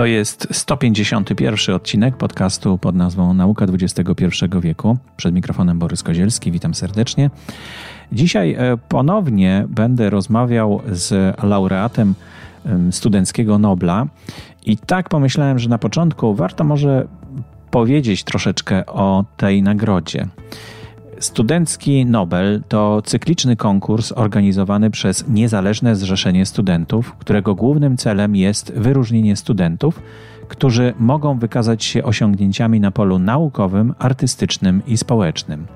To jest 151 odcinek podcastu pod nazwą Nauka XXI wieku. Przed mikrofonem Borys Kozielski, witam serdecznie. Dzisiaj e, ponownie będę rozmawiał z laureatem studenckiego Nobla i tak pomyślałem, że na początku warto może powiedzieć troszeczkę o tej nagrodzie. Studencki Nobel to cykliczny konkurs organizowany przez Niezależne Zrzeszenie Studentów, którego głównym celem jest wyróżnienie studentów, którzy mogą wykazać się osiągnięciami na polu naukowym, artystycznym i społecznym.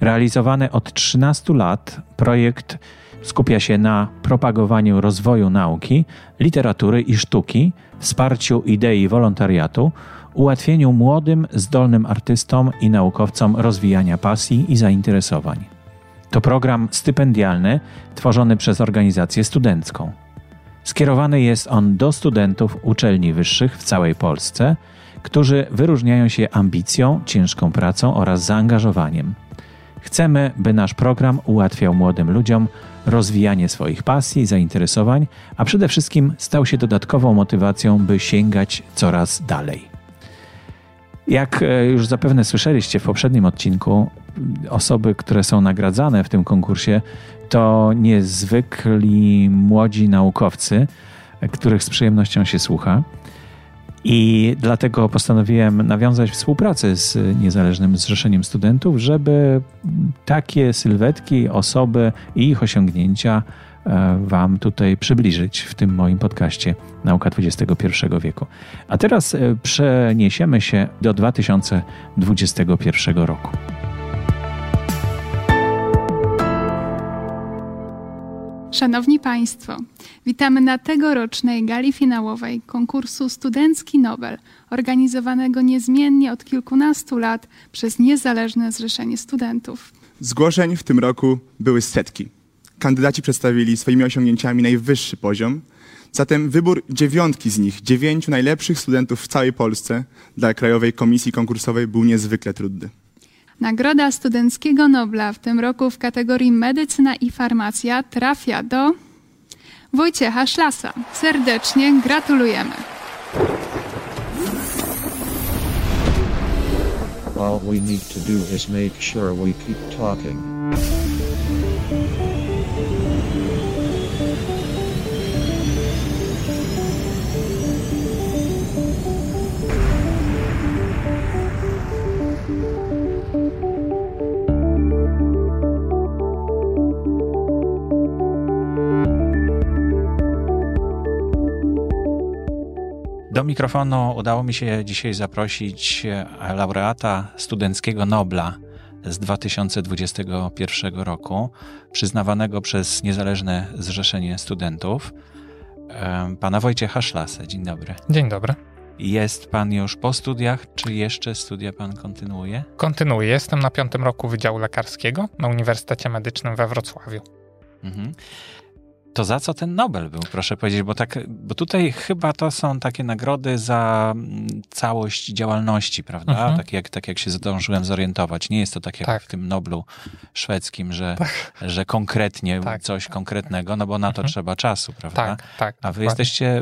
Realizowany od 13 lat projekt skupia się na propagowaniu rozwoju nauki, literatury i sztuki, wsparciu idei wolontariatu ułatwieniu młodym, zdolnym artystom i naukowcom rozwijania pasji i zainteresowań. To program stypendialny tworzony przez organizację studencką. Skierowany jest on do studentów uczelni wyższych w całej Polsce, którzy wyróżniają się ambicją, ciężką pracą oraz zaangażowaniem. Chcemy, by nasz program ułatwiał młodym ludziom rozwijanie swoich pasji i zainteresowań, a przede wszystkim stał się dodatkową motywacją, by sięgać coraz dalej. Jak e, już zapewne słyszeliście w poprzednim odcinku, osoby, które są nagradzane w tym konkursie, to niezwykli młodzi naukowcy, których z przyjemnością się słucha. I dlatego postanowiłem nawiązać współpracę z Niezależnym Zrzeszeniem Studentów, żeby takie sylwetki, osoby i ich osiągnięcia Wam tutaj przybliżyć w tym moim podcaście Nauka XXI wieku. A teraz e, przeniesiemy się do 2021 roku. Szanowni Państwo, witamy na tegorocznej gali finałowej konkursu Studencki Nobel, organizowanego niezmiennie od kilkunastu lat przez Niezależne Zrzeszenie Studentów. Zgłoszeń w tym roku były setki kandydaci przedstawili swoimi osiągnięciami najwyższy poziom. Zatem wybór dziewiątki z nich, dziewięciu najlepszych studentów w całej Polsce dla Krajowej Komisji Konkursowej był niezwykle trudny. Nagroda Studenckiego Nobla w tym roku w kategorii Medycyna i Farmacja trafia do Wojciecha Szlasa. Serdecznie gratulujemy. All we need to do is make sure we keep talking. Mikrofonu udało mi się dzisiaj zaprosić e, laureata studenckiego Nobla z 2021 roku, przyznawanego przez Niezależne Zrzeszenie Studentów, pana Wojciecha Szlasę. Dzień dobry. Dzień dobry. Jest pan już po studiach, czy jeszcze studia pan kontynuuje? Kontynuuję. Jestem na piątym roku Wydziału Lekarskiego na Uniwersytecie Medycznym we Wrocławiu. Mhm. To za co ten Nobel był, proszę powiedzieć, bo, tak, bo tutaj chyba to są takie nagrody za mm, całość działalności, prawda? Mhm. Tak, jak, tak jak się zdążyłem zorientować. Nie jest to tak jak tak. w tym Noblu szwedzkim, że, tak. że konkretnie tak. coś konkretnego, no bo na to mhm. trzeba czasu, prawda? Tak, tak. A wy jesteście,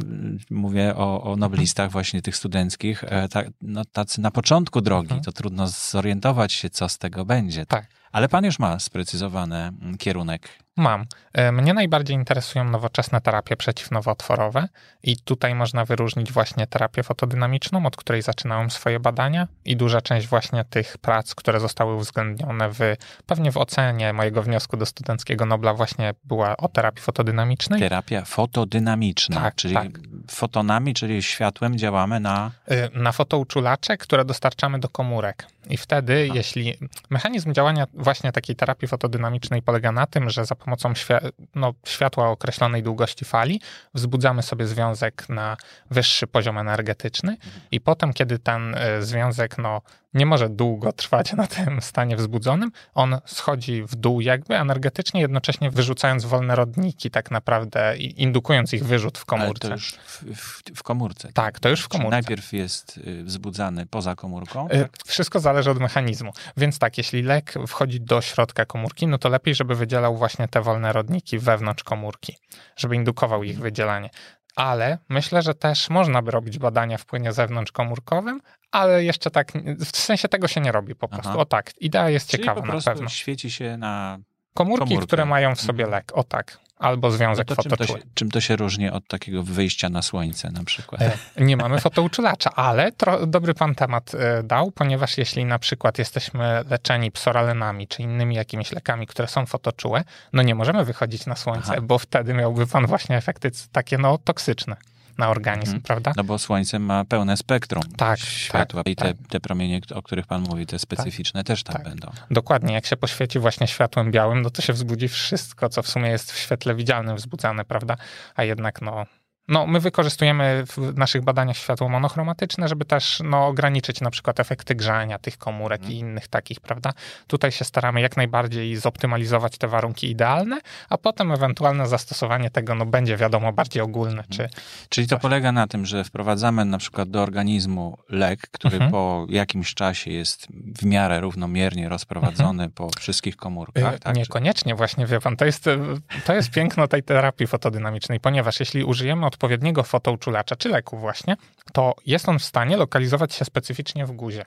mówię o, o noblistach właśnie tych studenckich, tak, no, tacy na początku drogi, mhm. to trudno zorientować się, co z tego będzie. Tak. Ale pan już ma sprecyzowany mm, kierunek Mam. E, mnie najbardziej interesują nowoczesne terapie przeciwnowotworowe i tutaj można wyróżnić właśnie terapię fotodynamiczną, od której zaczynałem swoje badania i duża część właśnie tych prac, które zostały uwzględnione w, pewnie w ocenie mojego wniosku do studenckiego Nobla właśnie była o terapii fotodynamicznej. Terapia fotodynamiczna, tak, czyli tak. fotonami, czyli światłem działamy na... E, na fotouczulacze, które dostarczamy do komórek. I wtedy, Aha. jeśli mechanizm działania właśnie takiej terapii fotodynamicznej polega na tym, że za pomocą świa- no, światła określonej długości fali wzbudzamy sobie związek na wyższy poziom energetyczny i potem, kiedy ten e, związek no, nie może długo trwać na tym stanie wzbudzonym. On schodzi w dół jakby energetycznie, jednocześnie wyrzucając wolne rodniki tak naprawdę, indukując ich wyrzut w komórce. Ale to już w, w, w komórce. Tak, to już w komórce. Czyli najpierw jest y, wzbudzany poza komórką? Tak? Wszystko zależy od mechanizmu. Więc tak, jeśli lek wchodzi do środka komórki, no to lepiej, żeby wydzielał właśnie te wolne rodniki wewnątrz komórki, żeby indukował ich wydzielanie. Ale myślę, że też można by robić badania w płynie zewnątrzkomórkowym, ale jeszcze tak, w sensie tego się nie robi po prostu. Aha. O tak, idea jest Czyli ciekawa po na prostu pewno. świeci się na... Komórki, komórkę. które mają w sobie Mhm. lek, o tak, albo No związek to czym, to się, czym to się różni od takiego wyjścia na słońce na przykład? E, Nie mamy fotouczulacza, ale tro, dobry pan temat e, dał, ponieważ jeśli na przykład jesteśmy leczeni psoralenami czy innymi jakimiś lekami, które są fotoczułe, no nie możemy wychodzić na słońce, Aha. bo wtedy miałby pan właśnie efekty takie no toksyczne na organizm, Mhm. prawda? No bo słońce ma pełne spektrum Tak, światła tak, i te, tak. te promienie, o których pan mówi, te specyficzne też tam tak. będą. Dokładnie, jak się poświeci właśnie światłem białym, no to się wzbudzi wszystko, co w sumie jest w świetle widzialnym wzbudzane, prawda? A jednak no, no my wykorzystujemy w naszych badaniach światło monochromatyczne, żeby też no, ograniczyć na przykład efekty grzania tych komórek Mhm. i innych takich, prawda? Tutaj się staramy jak najbardziej zoptymalizować te warunki idealne, a potem ewentualne zastosowanie tego no, będzie wiadomo bardziej ogólne, czy Czyli to polega na tym, że wprowadzamy na przykład do organizmu lek, który Mhm. po jakimś czasie jest w miarę równomiernie rozprowadzony po wszystkich komórkach. Y, Tak? Niekoniecznie właśnie, wie pan, to jest, to jest piękno tej terapii fotodynamicznej, ponieważ jeśli użyjemy odpowiedniego fotouczulacza czy leku właśnie, to jest on w stanie lokalizować się specyficznie w guzie.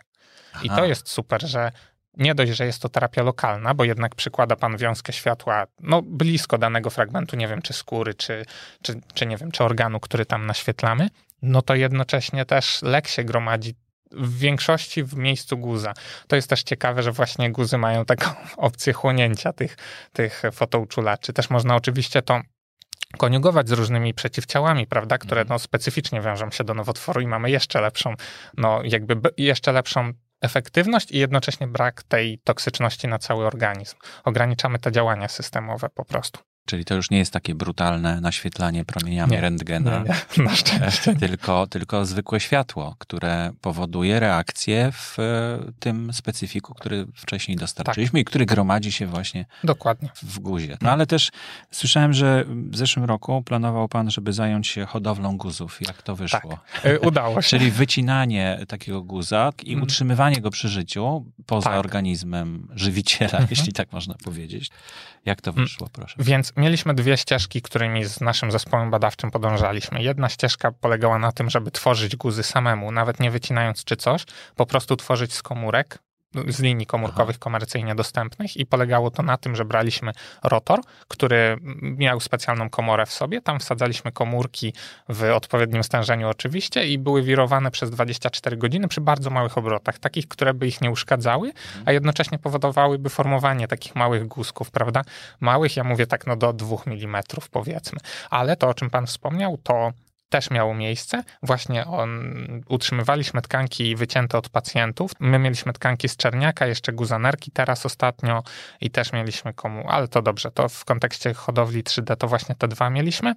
I Aha. to jest super, że nie dość, że jest to terapia lokalna, bo jednak przykłada pan wiązkę światła no, blisko danego fragmentu, nie wiem, czy skóry, czy, czy, czy nie wiem, czy organu, który tam naświetlamy, no to jednocześnie też lek się gromadzi w większości w miejscu guza. To jest też ciekawe, że właśnie guzy mają taką opcję chłonięcia tych, tych fotouczulaczy. Też można oczywiście to koniugować z różnymi przeciwciałami, prawda, które Mhm. no, specyficznie wiążą się do nowotworu i mamy jeszcze lepszą, no jakby jeszcze lepszą efektywność i jednocześnie brak tej toksyczności na cały organizm. Ograniczamy te działania systemowe po prostu. Czyli to już nie jest takie brutalne naświetlanie promieniami Nie, rentgena, Nie, nie, na szczęście. e, tylko, tylko zwykłe światło, które powoduje reakcję w e, tym specyfiku, który wcześniej dostarczyliśmy i który gromadzi się właśnie Dokładnie. w guzie. No ale też słyszałem, że w zeszłym roku planował pan, żeby zająć się hodowlą guzów. Jak to wyszło? Y, Udało się. Czyli wycinanie takiego guza i Mhm. utrzymywanie go przy życiu poza Tak. organizmem żywiciela, Mhm. jeśli tak można powiedzieć. Jak to wyszło, proszę? Więc mieliśmy dwie ścieżki, którymi z naszym zespołem badawczym podążaliśmy. Jedna ścieżka polegała na tym, żeby tworzyć guzy samemu, nawet nie wycinając czy coś, po prostu tworzyć z komórek, z linii komórkowych komercyjnie dostępnych i polegało to na tym, że braliśmy rotor, który miał specjalną komorę w sobie, tam wsadzaliśmy komórki w odpowiednim stężeniu oczywiście i były wirowane przez 24 godziny przy bardzo małych obrotach, takich, które by ich nie uszkadzały, a jednocześnie powodowałyby formowanie takich małych guzków, prawda? Małych, ja mówię tak no do 2 mm powiedzmy. Ale to, o czym pan wspomniał, to też miało miejsce. Właśnie on, utrzymywaliśmy tkanki wycięte od pacjentów. My mieliśmy tkanki z czerniaka, jeszcze guzanerki teraz ostatnio i też mieliśmy komu, ale to dobrze, to w kontekście hodowli 3D to właśnie te dwa mieliśmy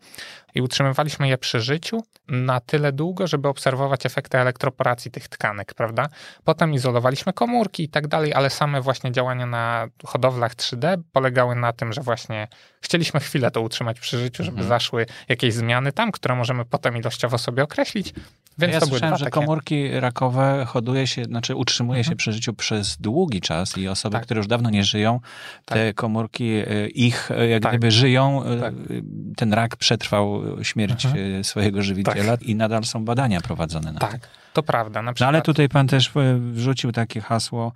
i utrzymywaliśmy je przy życiu na tyle długo, żeby obserwować efekty elektroporacji tych tkanek, prawda? Potem izolowaliśmy komórki i tak dalej, ale same właśnie działania na hodowlach 3D polegały na tym, że właśnie chcieliśmy chwilę to utrzymać przy życiu, żeby Mhm. zaszły jakieś zmiany tam, które możemy potem ilościowo sobie określić. Więc ja to słyszałem, że takie. komórki rakowe hoduje się, znaczy utrzymuje się Mhm. przy życiu przez długi czas i osoby, Tak. które już dawno nie żyją, te komórki e, ich e, jak Tak. gdyby żyją, e, Tak. ten rak przetrwał śmierć Mhm. swojego żywiciela i nadal są badania prowadzone na tym. Tak, to prawda. Na No przykład, ale tutaj pan też wrzucił takie hasło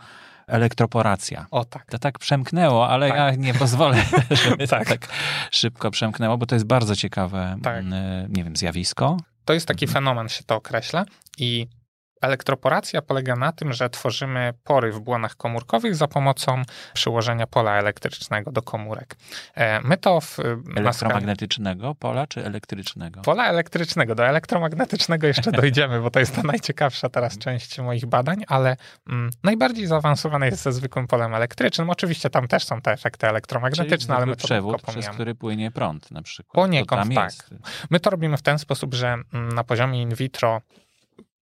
elektroporacja. O tak. To tak przemknęło, ale Tak. ja nie pozwolę, żeby tak. Tak. szybko przemknęło, bo to jest bardzo ciekawe, Tak. m, e, nie wiem, zjawisko. To jest taki Mhm. fenomen, się to określa i elektroporacja polega na tym, że tworzymy pory w błonach komórkowych za pomocą przyłożenia pola elektrycznego do komórek. E, My to w skali Elektromagnetycznego pola czy elektrycznego? Pola elektrycznego, do elektromagnetycznego jeszcze dojdziemy, bo to jest ta najciekawsza teraz część moich badań, ale mm, najbardziej zaawansowane jest ze zwykłym polem elektrycznym. Oczywiście tam też są te efekty elektromagnetyczne, ale my to przewód, tylko przez który płynie prąd na przykład. Poniekąd tak. jest. My to robimy w ten sposób, że mm, na poziomie in vitro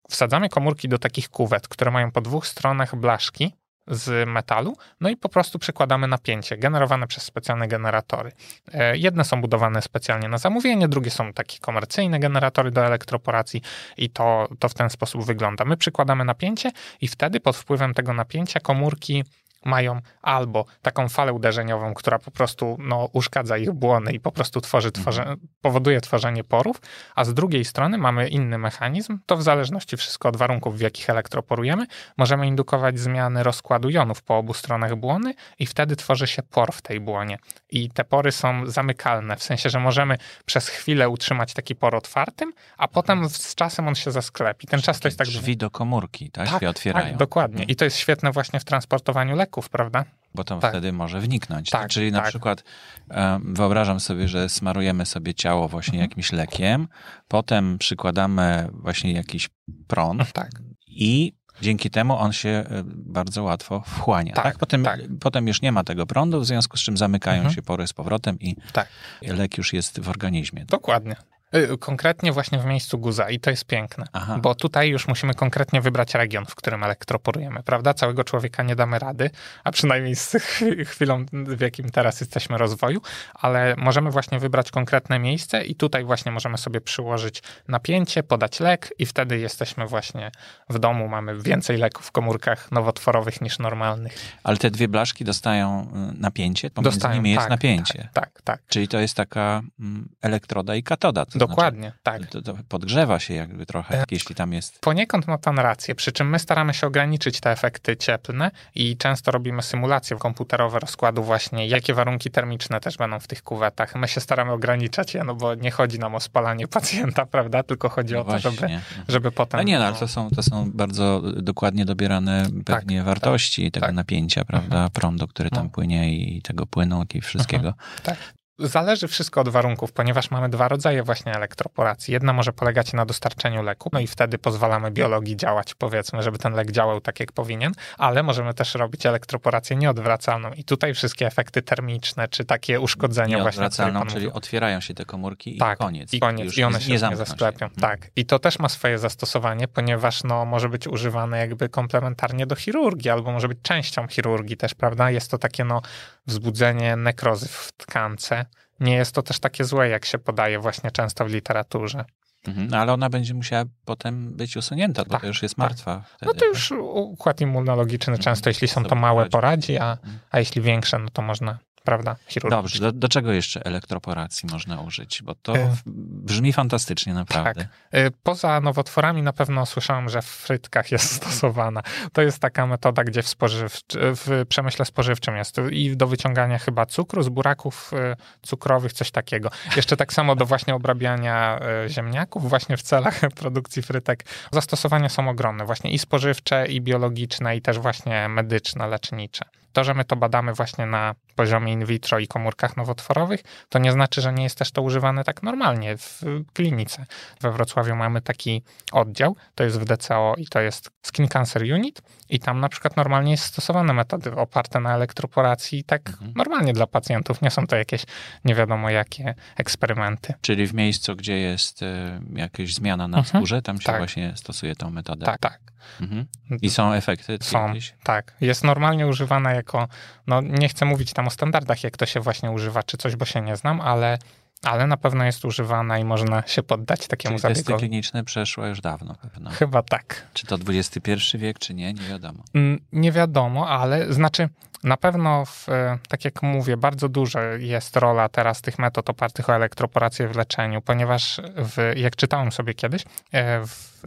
wsadzamy komórki do takich kuwet, które mają po dwóch stronach blaszki z metalu, no i po prostu przekładamy napięcie generowane przez specjalne generatory. E, Jedne są budowane specjalnie na zamówienie, drugie są takie komercyjne generatory do elektroporacji i to, to w ten sposób wygląda. My przykładamy napięcie i wtedy pod wpływem tego napięcia komórki mają albo taką falę uderzeniową, która po prostu no, uszkadza ich błony i po prostu tworzy, Mhm. powoduje tworzenie porów, a z drugiej strony mamy inny mechanizm, to w zależności wszystko od warunków, w jakich elektroporujemy, możemy indukować zmiany rozkładu jonów po obu stronach błony i wtedy tworzy się por w tej błonie. I te pory są zamykalne, w sensie, że możemy przez chwilę utrzymać taki por otwartym, a potem z czasem on się zasklepi. Ten czas to jest tak... Drzwi do komórki, tak? się otwierają. Tak, dokładnie. Mhm. I to jest świetne właśnie w transportowaniu leków, prawda? Bo to Tak. wtedy może wniknąć. Tak, Czyli na tak. przykład e, wyobrażam sobie, że smarujemy sobie ciało właśnie Mhm. jakimś lekiem, potem przykładamy właśnie jakiś prąd Tak. i dzięki temu on się e, bardzo łatwo wchłania. Tak, Tak, Potem, tak. potem już nie ma tego prądu, w związku z czym zamykają Mhm. się pory z powrotem i Tak. lek już jest w organizmie. Dokładnie. Y, Konkretnie właśnie w miejscu guza i to jest piękne, Aha. bo tutaj już musimy konkretnie wybrać region, w którym elektroporujemy, prawda? Całego człowieka nie damy rady, a przynajmniej z chwi- chwilą, w jakim teraz jesteśmy rozwoju, ale możemy właśnie wybrać konkretne miejsce i tutaj właśnie możemy sobie przyłożyć napięcie, podać lek i wtedy jesteśmy właśnie w domu, mamy więcej leków w komórkach nowotworowych niż normalnych. Ale te dwie blaszki dostają y, napięcie, pomiędzy Dostają, nimi jest tak, napięcie. Tak, tak, tak. Czyli to jest taka mm, elektroda i katoda. To Dokładnie, tak. Znaczy, to, to podgrzewa się jakby trochę, E, jeśli tam jest... Poniekąd ma pan rację, przy czym my staramy się ograniczyć te efekty cieplne i często robimy symulacje komputerowe rozkładu właśnie, jakie warunki termiczne też będą w tych kuwetach. My się staramy ograniczać je, no bo nie chodzi nam o spalanie pacjenta, prawda, tylko chodzi No o to, żeby, właśnie. żeby potem... No nie, no, ale to są, to są bardzo dokładnie dobierane pewnie wartości tego tak. napięcia, prawda, prądu, który tam No. płynie i tego płynu i wszystkiego. Tak. Zależy wszystko od warunków, ponieważ mamy dwa rodzaje właśnie elektroporacji. Jedna może polegać na dostarczeniu leku, no i wtedy pozwalamy biologii działać, powiedzmy, żeby ten lek działał tak, jak powinien, ale możemy też robić elektroporację nieodwracalną i tutaj wszystkie efekty termiczne, czy takie uszkodzenia właśnie, Nieodwracalną, pan czyli otwierają się te komórki i Tak, koniec. I koniec, i one się nie nie zasklepią. Się. Tak. I to też ma swoje zastosowanie, ponieważ no, może być używane jakby komplementarnie do chirurgii, albo może być częścią chirurgii też, prawda? Jest to takie no, wzbudzenie nekrozy w tkance. Nie jest to też takie złe, jak się podaje właśnie często w literaturze. Mhm, no, ale ona będzie musiała potem być usunięta, bo Tak, to już jest tak. martwa. No Wtedy, to już układ immunologiczny Mhm. często, jeśli są to małe, poradzi. poradzi, a, a jeśli większe, no to można, prawda, chirurgicznie. Dobrze, do, do czego jeszcze elektroporacji można użyć? Bo to E, brzmi fantastycznie, naprawdę. Tak. Y, Poza nowotworami na pewno słyszałem, że w frytkach jest stosowana. To jest taka metoda, gdzie w, spożywczy, w przemyśle spożywczym jest i do wyciągania chyba cukru z buraków y, cukrowych, coś takiego. Jeszcze tak samo do właśnie obrabiania ziemniaków właśnie w celach produkcji frytek. Zastosowania są ogromne, właśnie i spożywcze, i biologiczne, i też właśnie medyczne, lecznicze. To, że my to badamy właśnie na poziomie in vitro i komórkach nowotworowych, to nie znaczy, że nie jest też to używane tak normalnie w klinice. We Wrocławiu mamy taki oddział, to jest w DCO i to jest Skin Cancer Unit i tam na przykład normalnie jest stosowane metody oparte na elektroporacji tak Mhm. normalnie dla pacjentów. Nie są to jakieś nie wiadomo jakie eksperymenty. Czyli w miejscu, gdzie jest e, jakaś zmiana na Mhm. skórze, tam się Tak. właśnie stosuje tą metodę. Tak, tak. Mhm. I są efekty Są, jakieś? tak. Jest normalnie używana jako, no nie chcę mówić tam o standardach, jak to się właśnie używa, czy coś, bo się nie znam, ale, ale na pewno jest używana i można się poddać takiemu Czyli testy zabiegowi. kliniczne przeszło już dawno pewno. Chyba tak. Czy to XXI wiek, czy nie, nie wiadomo. Mm, Nie wiadomo, ale znaczy na pewno, w, e, tak jak mówię, bardzo duża jest rola teraz tych metod opartych o elektroporację w leczeniu, ponieważ w, jak czytałem sobie kiedyś, e,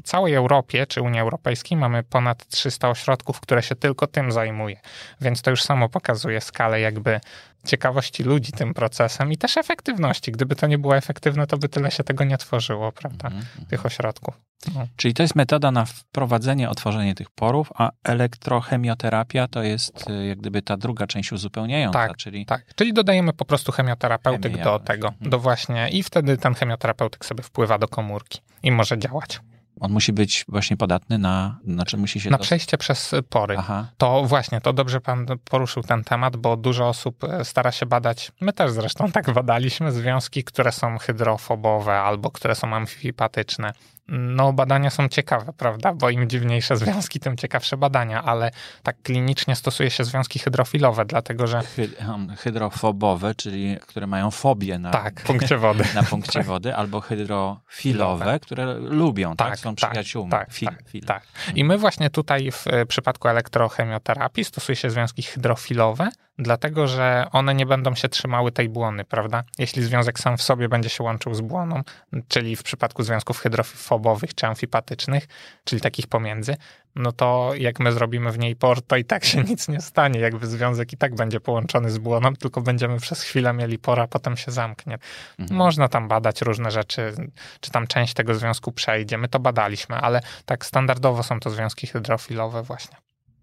w całej Europie czy Unii Europejskiej mamy ponad 300 ośrodków, które się tylko tym zajmuje. Więc to już samo pokazuje skalę jakby ciekawości ludzi tym procesem i też efektywności. Gdyby to nie było efektywne, to by tyle się tego nie tworzyło, prawda? Mhm, mhm. Tych ośrodków. No. Czyli to jest metoda na wprowadzenie, otworzenie tych porów, a elektrochemioterapia to jest e, jak gdyby ta druga część uzupełniająca, Tak, czyli Tak, czyli dodajemy po prostu chemioterapeutyk do tego, do właśnie i wtedy ten chemioterapeutyk sobie wpływa do komórki i może działać. On musi być właśnie podatny na, znaczy musi się... Na przejście przez pory. Aha, To właśnie, to dobrze pan poruszył ten temat, bo dużo osób e, stara się badać, my też zresztą tak badaliśmy, związki, które są hydrofobowe albo które są amfipatyczne. No, badania są ciekawe, prawda? Bo im dziwniejsze związki, tym ciekawsze badania, ale tak klinicznie stosuje się związki hydrofilowe, dlatego że. Um, hydrofobowe, czyli które mają fobię na tak, punkcie wody. Na punkcie wody, albo hydrofilowe, które lubią, tak? tak? Są tak, przyjaciółmi. Tak, fil, tak, fil. tak. I my właśnie tutaj w przypadku elektrochemioterapii stosuje się związki hydrofilowe, dlatego że one nie będą się trzymały tej błony, prawda? Jeśli związek sam w sobie będzie się łączył z błoną, czyli w przypadku związków hydrofobowych czy amfipatycznych, czyli takich pomiędzy, no to jak my zrobimy w niej por, to i tak się nic nie stanie. Jakby związek i tak będzie połączony z błoną, tylko będziemy przez chwilę mieli por, a potem się zamknie. Mhm. Można tam badać różne rzeczy, czy tam część tego związku przejdzie. My to badaliśmy, ale tak standardowo są to związki hydrofilowe właśnie.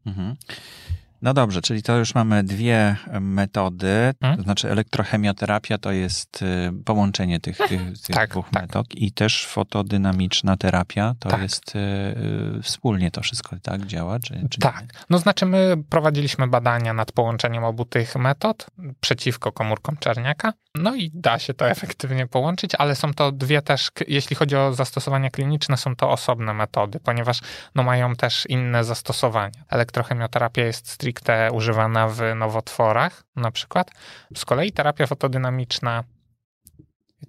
Mhm. No dobrze, czyli to już mamy dwie metody, hmm? to znaczy elektrochemioterapia to jest y, połączenie tych, tych, tych tak, dwóch tak. metod i też fotodynamiczna terapia to tak. jest y, y, wspólnie to wszystko tak działa? Czy, czy tak, nie? no znaczy my prowadziliśmy badania nad połączeniem obu tych metod przeciwko komórkom czerniaka, no i da się to efektywnie połączyć, ale są to dwie też, jeśli chodzi o zastosowania kliniczne, są to osobne metody, ponieważ no mają też inne zastosowania. Elektrochemioterapia jest stricte używana w nowotworach na przykład. Z kolei terapia fotodynamiczna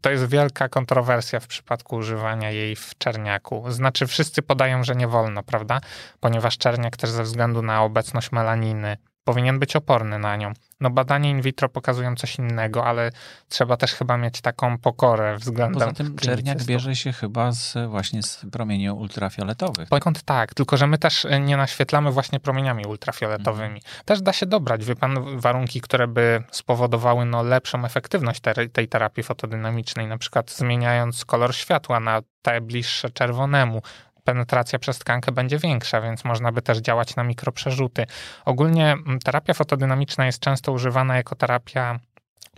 to jest wielka kontrowersja w przypadku używania jej w czerniaku. Znaczy, wszyscy podają, że nie wolno, prawda? Ponieważ czerniak też ze względu na obecność melaniny powinien być oporny na nią. No badania in vitro pokazują coś innego, ale trzeba też chyba mieć taką pokorę względem Poza tym czerniak bierze się chyba z, właśnie z promieni ultrafioletowych. Poniekąd tak, tylko że my też nie naświetlamy właśnie promieniami ultrafioletowymi. Mhm. Też da się dobrać, wie pan, warunki, które by spowodowały no, lepszą efektywność tej terapii fotodynamicznej, na przykład zmieniając kolor światła na te bliższe czerwonemu, penetracja przez tkankę będzie większa, więc można by też działać na mikroprzerzuty. Ogólnie mm, terapia fotodynamiczna jest często używana jako terapia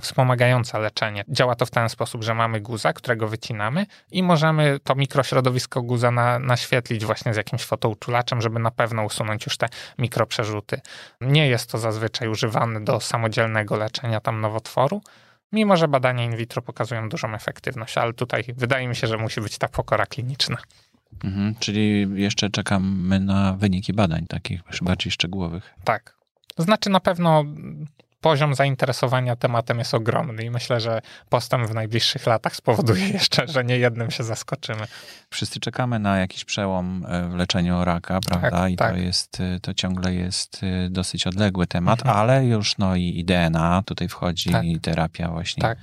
wspomagająca leczenie. Działa to w ten sposób, że mamy guza, którego wycinamy i możemy to mikrośrodowisko guza na, naświetlić właśnie z jakimś fotouczulaczem, żeby na pewno usunąć już te mikroprzerzuty. Nie jest to zazwyczaj używane do samodzielnego leczenia tam nowotworu, mimo że badania in vitro pokazują dużą efektywność, ale tutaj wydaje mi się, że musi być ta pokora kliniczna. Mhm, czyli jeszcze czekamy na wyniki badań takich bardziej szczegółowych. Tak. To znaczy na pewno poziom zainteresowania tematem jest ogromny i myślę, że postęp w najbliższych latach spowoduje jeszcze, że nie jednym się zaskoczymy. Wszyscy czekamy na jakiś przełom e, w leczeniu raka, prawda? Tak, I tak. to jest, e, to ciągle jest e, dosyć odległy temat, mhm. ale już no i, i DNA tutaj wchodzi tak. i terapia właśnie. Tak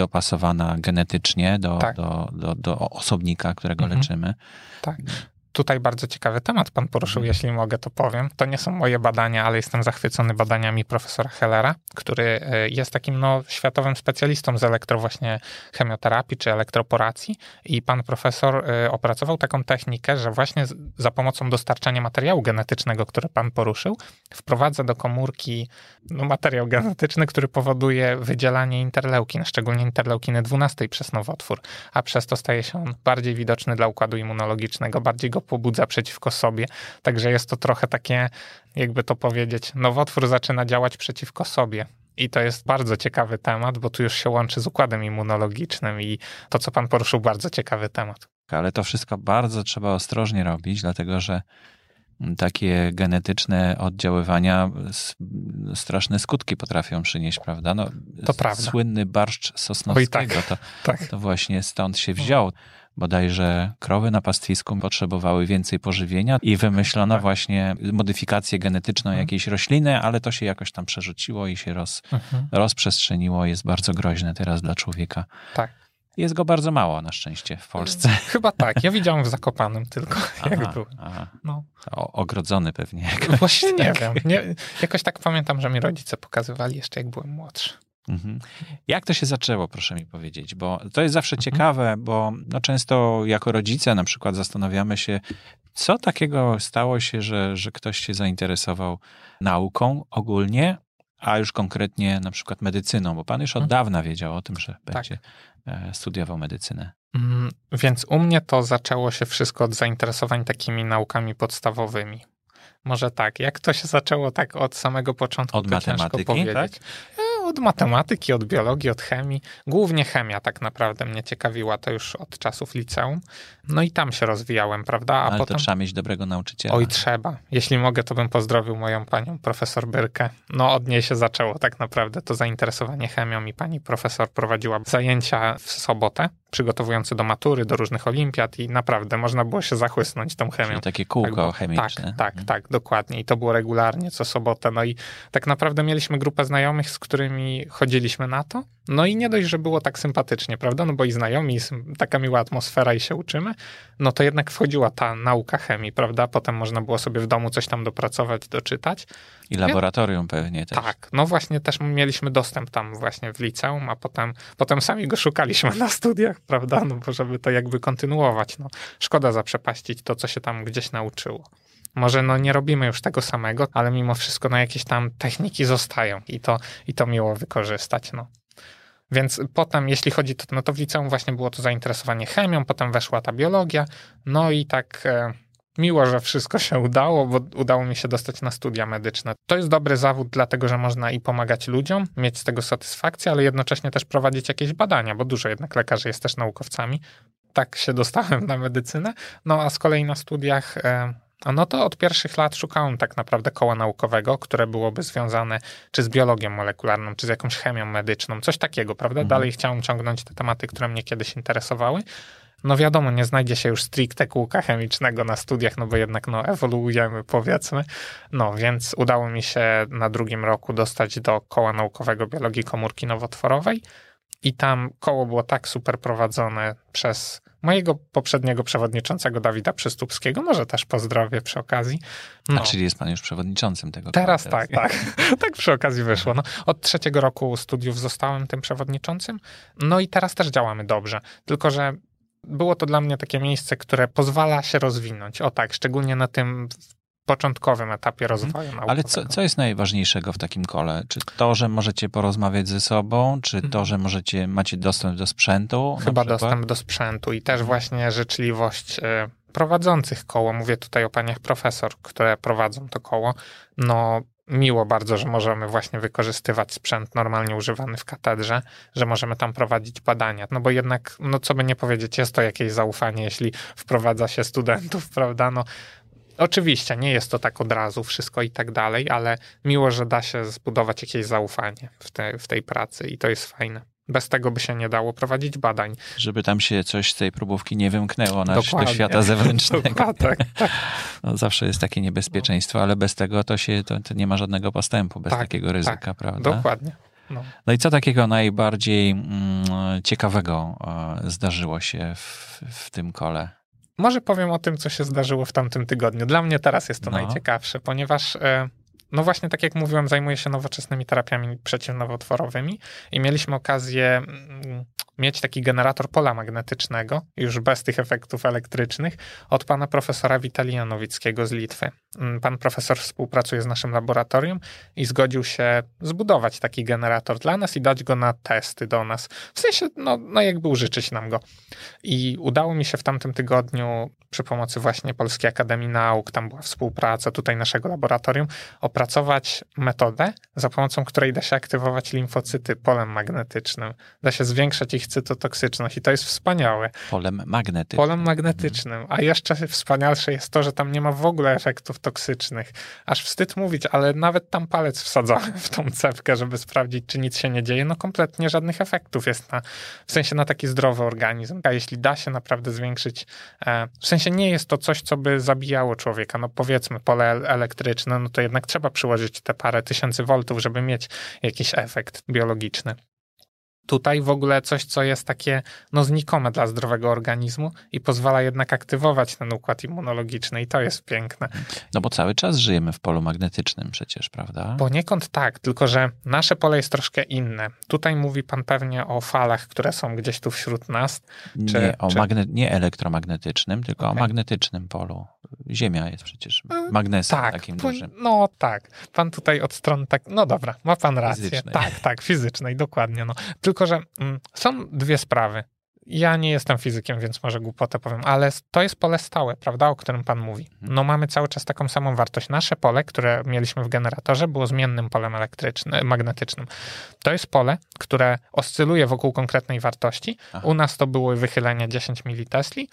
dopasowana genetycznie do, tak. do, do, do, osobnika, którego mhm. leczymy. Tak. Tutaj bardzo ciekawy temat pan poruszył, mhm. jeśli mogę, to powiem. To nie są moje badania, ale jestem zachwycony badaniami profesora Hellera, który e, jest takim no, światowym specjalistą z elektro właśnie chemioterapii czy elektroporacji i pan profesor e, opracował taką technikę, że właśnie za pomocą dostarczania materiału genetycznego, który pan poruszył, wprowadza do komórki no, materiał genetyczny, który powoduje wydzielanie interleukin, szczególnie interleukiny 12 przez nowotwór, a przez to staje się on bardziej widoczny dla układu immunologicznego, bardziej go pobudza przeciwko sobie. Także jest to trochę takie, jakby to powiedzieć, nowotwór zaczyna działać przeciwko sobie. I to jest bardzo ciekawy temat, bo tu już się łączy z układem immunologicznym i to, co pan poruszył, bardzo ciekawy temat. Ale to wszystko bardzo trzeba ostrożnie robić, dlatego że takie genetyczne oddziaływania straszne skutki potrafią przynieść, prawda? No, to prawda. Słynny barszcz sosnowskiego, tak, to, tak. to właśnie stąd się wziął bodajże krowy na pastwisku potrzebowały więcej pożywienia i wymyślono tak. właśnie modyfikację genetyczną mhm. jakiejś rośliny, ale to się jakoś tam przerzuciło i się roz, mhm. rozprzestrzeniło. Jest bardzo groźne teraz dla człowieka. Tak. Jest go bardzo mało na szczęście w Polsce. Chyba tak. Ja widziałem w Zakopanym tylko, aha, jak był. No. O, ogrodzony pewnie. Jakoś, Właśnie nie tak. wiem. Nie, jakoś tak pamiętam, że mi rodzice pokazywali jeszcze jak byłem młodszy. Mhm. Jak to się zaczęło, proszę mi powiedzieć? Bo to jest zawsze mhm. ciekawe, bo no często jako rodzice na przykład zastanawiamy się, co takiego stało się, że, że ktoś się zainteresował nauką ogólnie, a już konkretnie na przykład medycyną, bo pan już od mhm. dawna wiedział o tym, że tak. będzie e, studiował medycynę. Mm, więc u mnie to zaczęło się wszystko od zainteresowań takimi naukami podstawowymi. Może tak, jak to się zaczęło tak od samego początku, od matematyki, tak? Od matematyki, od biologii, od chemii. Głównie chemia tak naprawdę mnie ciekawiła, to już od czasów liceum. No i tam się rozwijałem, prawda? A Ale potem... to trzeba mieć dobrego nauczyciela. Oj, trzeba. Jeśli mogę, to bym pozdrowił moją panią profesor Byrkę. No, od niej się zaczęło tak naprawdę to zainteresowanie chemią i pani profesor prowadziła zajęcia w sobotę, przygotowujące do matury, do różnych olimpiad i naprawdę można było się zachłysnąć tą chemią. Czyli takie kółko Tak, chemiczne. Tak, tak, tak, dokładnie. I to było regularnie co sobotę. No i tak naprawdę mieliśmy grupę znajomych, z którymi chodziliśmy na to. No i nie dość, że było tak sympatycznie, prawda? No bo i znajomi, taka miła atmosfera i się uczymy. No to jednak wchodziła ta nauka chemii, prawda? Potem można było sobie w domu coś tam dopracować, doczytać. I laboratorium pewnie też. Tak, no właśnie też mieliśmy dostęp tam właśnie w liceum, a potem, potem sami go szukaliśmy na studiach, prawda? No bo żeby to jakby kontynuować. No, szkoda zaprzepaścić to, co się tam gdzieś nauczyło. Może no nie robimy już tego samego, ale mimo wszystko no jakieś tam techniki zostają i to, i to miło wykorzystać, no. Więc potem, jeśli chodzi, to, no to w liceum właśnie było to zainteresowanie chemią, potem weszła ta biologia, no i tak e, miło, że wszystko się udało, bo udało mi się dostać na studia medyczne. To jest dobry zawód, dlatego że można i pomagać ludziom, mieć z tego satysfakcję, ale jednocześnie też prowadzić jakieś badania, bo dużo jednak lekarzy jest też naukowcami. Tak się dostałem na medycynę. No a z kolei na studiach. A no to od pierwszych lat szukałem tak naprawdę koła naukowego, które byłoby związane czy z biologią molekularną, czy z jakąś chemią medyczną, coś takiego, prawda? Mhm. Dalej chciałem ciągnąć te tematy, które mnie kiedyś interesowały. No wiadomo, nie znajdzie się już stricte kółka chemicznego na studiach, no bo jednak no, ewoluujemy, powiedzmy. No więc udało mi się na drugim roku dostać do koła naukowego biologii komórki nowotworowej i tam koło było tak super prowadzone przez mojego poprzedniego przewodniczącego Dawida Przystupskiego, może też pozdrowię przy okazji. No. A czyli jest pan już przewodniczącym tego Teraz koła tak, tak. tak przy okazji wyszło. No, od trzeciego roku studiów zostałem tym przewodniczącym. No i teraz też działamy dobrze. Tylko, że było to dla mnie takie miejsce, które pozwala się rozwinąć. O tak, szczególnie na tym początkowym etapie rozwoju naukowego. Ale co, co jest najważniejszego w takim kole? Czy to, że możecie porozmawiać ze sobą, czy to, że możecie, macie dostęp do sprzętu? Chyba dostęp do sprzętu i też właśnie życzliwość e, prowadzących koło. Mówię tutaj o paniach profesor, które prowadzą to koło. No, miło bardzo, że możemy właśnie wykorzystywać sprzęt normalnie używany w katedrze, że możemy tam prowadzić badania. No bo jednak, no co by nie powiedzieć, jest to jakieś zaufanie, jeśli wprowadza się studentów, prawda? No, Oczywiście, nie jest to tak od razu wszystko i tak dalej, ale miło, że da się zbudować jakieś zaufanie w, te, w tej pracy i to jest fajne. Bez tego by się nie dało prowadzić badań. Żeby tam się coś z tej próbówki nie wymknęło na, do świata zewnętrznego. Dokładnie, tak, tak. No, zawsze jest takie niebezpieczeństwo, ale bez tego to się to, to nie ma żadnego postępu, bez Tak, takiego ryzyka, tak. prawda? Dokładnie. No. No i co takiego najbardziej mm, ciekawego e, zdarzyło się w, w tym kole? Może powiem o tym, co się zdarzyło w tamtym tygodniu. Dla mnie teraz jest to No. najciekawsze, ponieważ e, no właśnie tak jak mówiłem, zajmuję się nowoczesnymi terapiami przeciwnowotworowymi i mieliśmy okazję mm, mieć taki generator pola magnetycznego, już bez tych efektów elektrycznych, od pana profesora Witalija Nowickiego z Litwy. Mm, Pan profesor współpracuje z naszym laboratorium i zgodził się zbudować taki generator dla nas i dać go na testy do nas. W sensie, no, no jakby użyczyć nam go. I udało mi się w tamtym tygodniu przy pomocy właśnie Polskiej Akademii Nauk, tam była współpraca tutaj naszego laboratorium, metodę, za pomocą której da się aktywować limfocyty polem magnetycznym. Da się zwiększać ich cytotoksyczność i to jest wspaniałe. Polem magnetycznym. Polem magnetycznym. A jeszcze wspanialsze jest to, że tam nie ma w ogóle efektów toksycznych. Aż wstyd mówić, ale nawet tam palec wsadzony w tą cewkę, żeby sprawdzić, czy nic się nie dzieje. No kompletnie żadnych efektów jest na, w sensie na taki zdrowy organizm. A jeśli da się naprawdę zwiększyć, e, w sensie nie jest to coś, co by zabijało człowieka. No powiedzmy pole el- elektryczne, no to jednak trzeba przyłożyć te parę tysięcy voltów, żeby mieć jakiś efekt biologiczny. Tutaj w ogóle coś, co jest takie no, znikome dla zdrowego organizmu i pozwala jednak aktywować ten układ immunologiczny i to jest piękne. No bo cały czas żyjemy w polu magnetycznym przecież, prawda? Poniekąd tak, tylko że nasze pole jest troszkę inne. Tutaj mówi pan pewnie o falach, które są gdzieś tu wśród nas. czy- nie, o czy- magne- nie elektromagnetycznym, tylko o Okej. magnetycznym polu. Ziemia jest przecież magnesem Tak, takim dużym. no tak. Pan tutaj od strony tak, no dobra, ma pan rację. Fizycznej. Tak, tak, fizycznej, dokładnie. No. Tylko, że mm, są dwie sprawy. ja nie jestem fizykiem, więc może głupotę powiem, ale to jest pole stałe, prawda, o którym pan mówi. Mhm. No mamy cały czas taką samą wartość. Nasze pole, które mieliśmy w generatorze, było zmiennym polem elektrycznym, magnetycznym. To jest pole, które oscyluje wokół konkretnej wartości. Aha. U nas to były wychylenia 10 militesli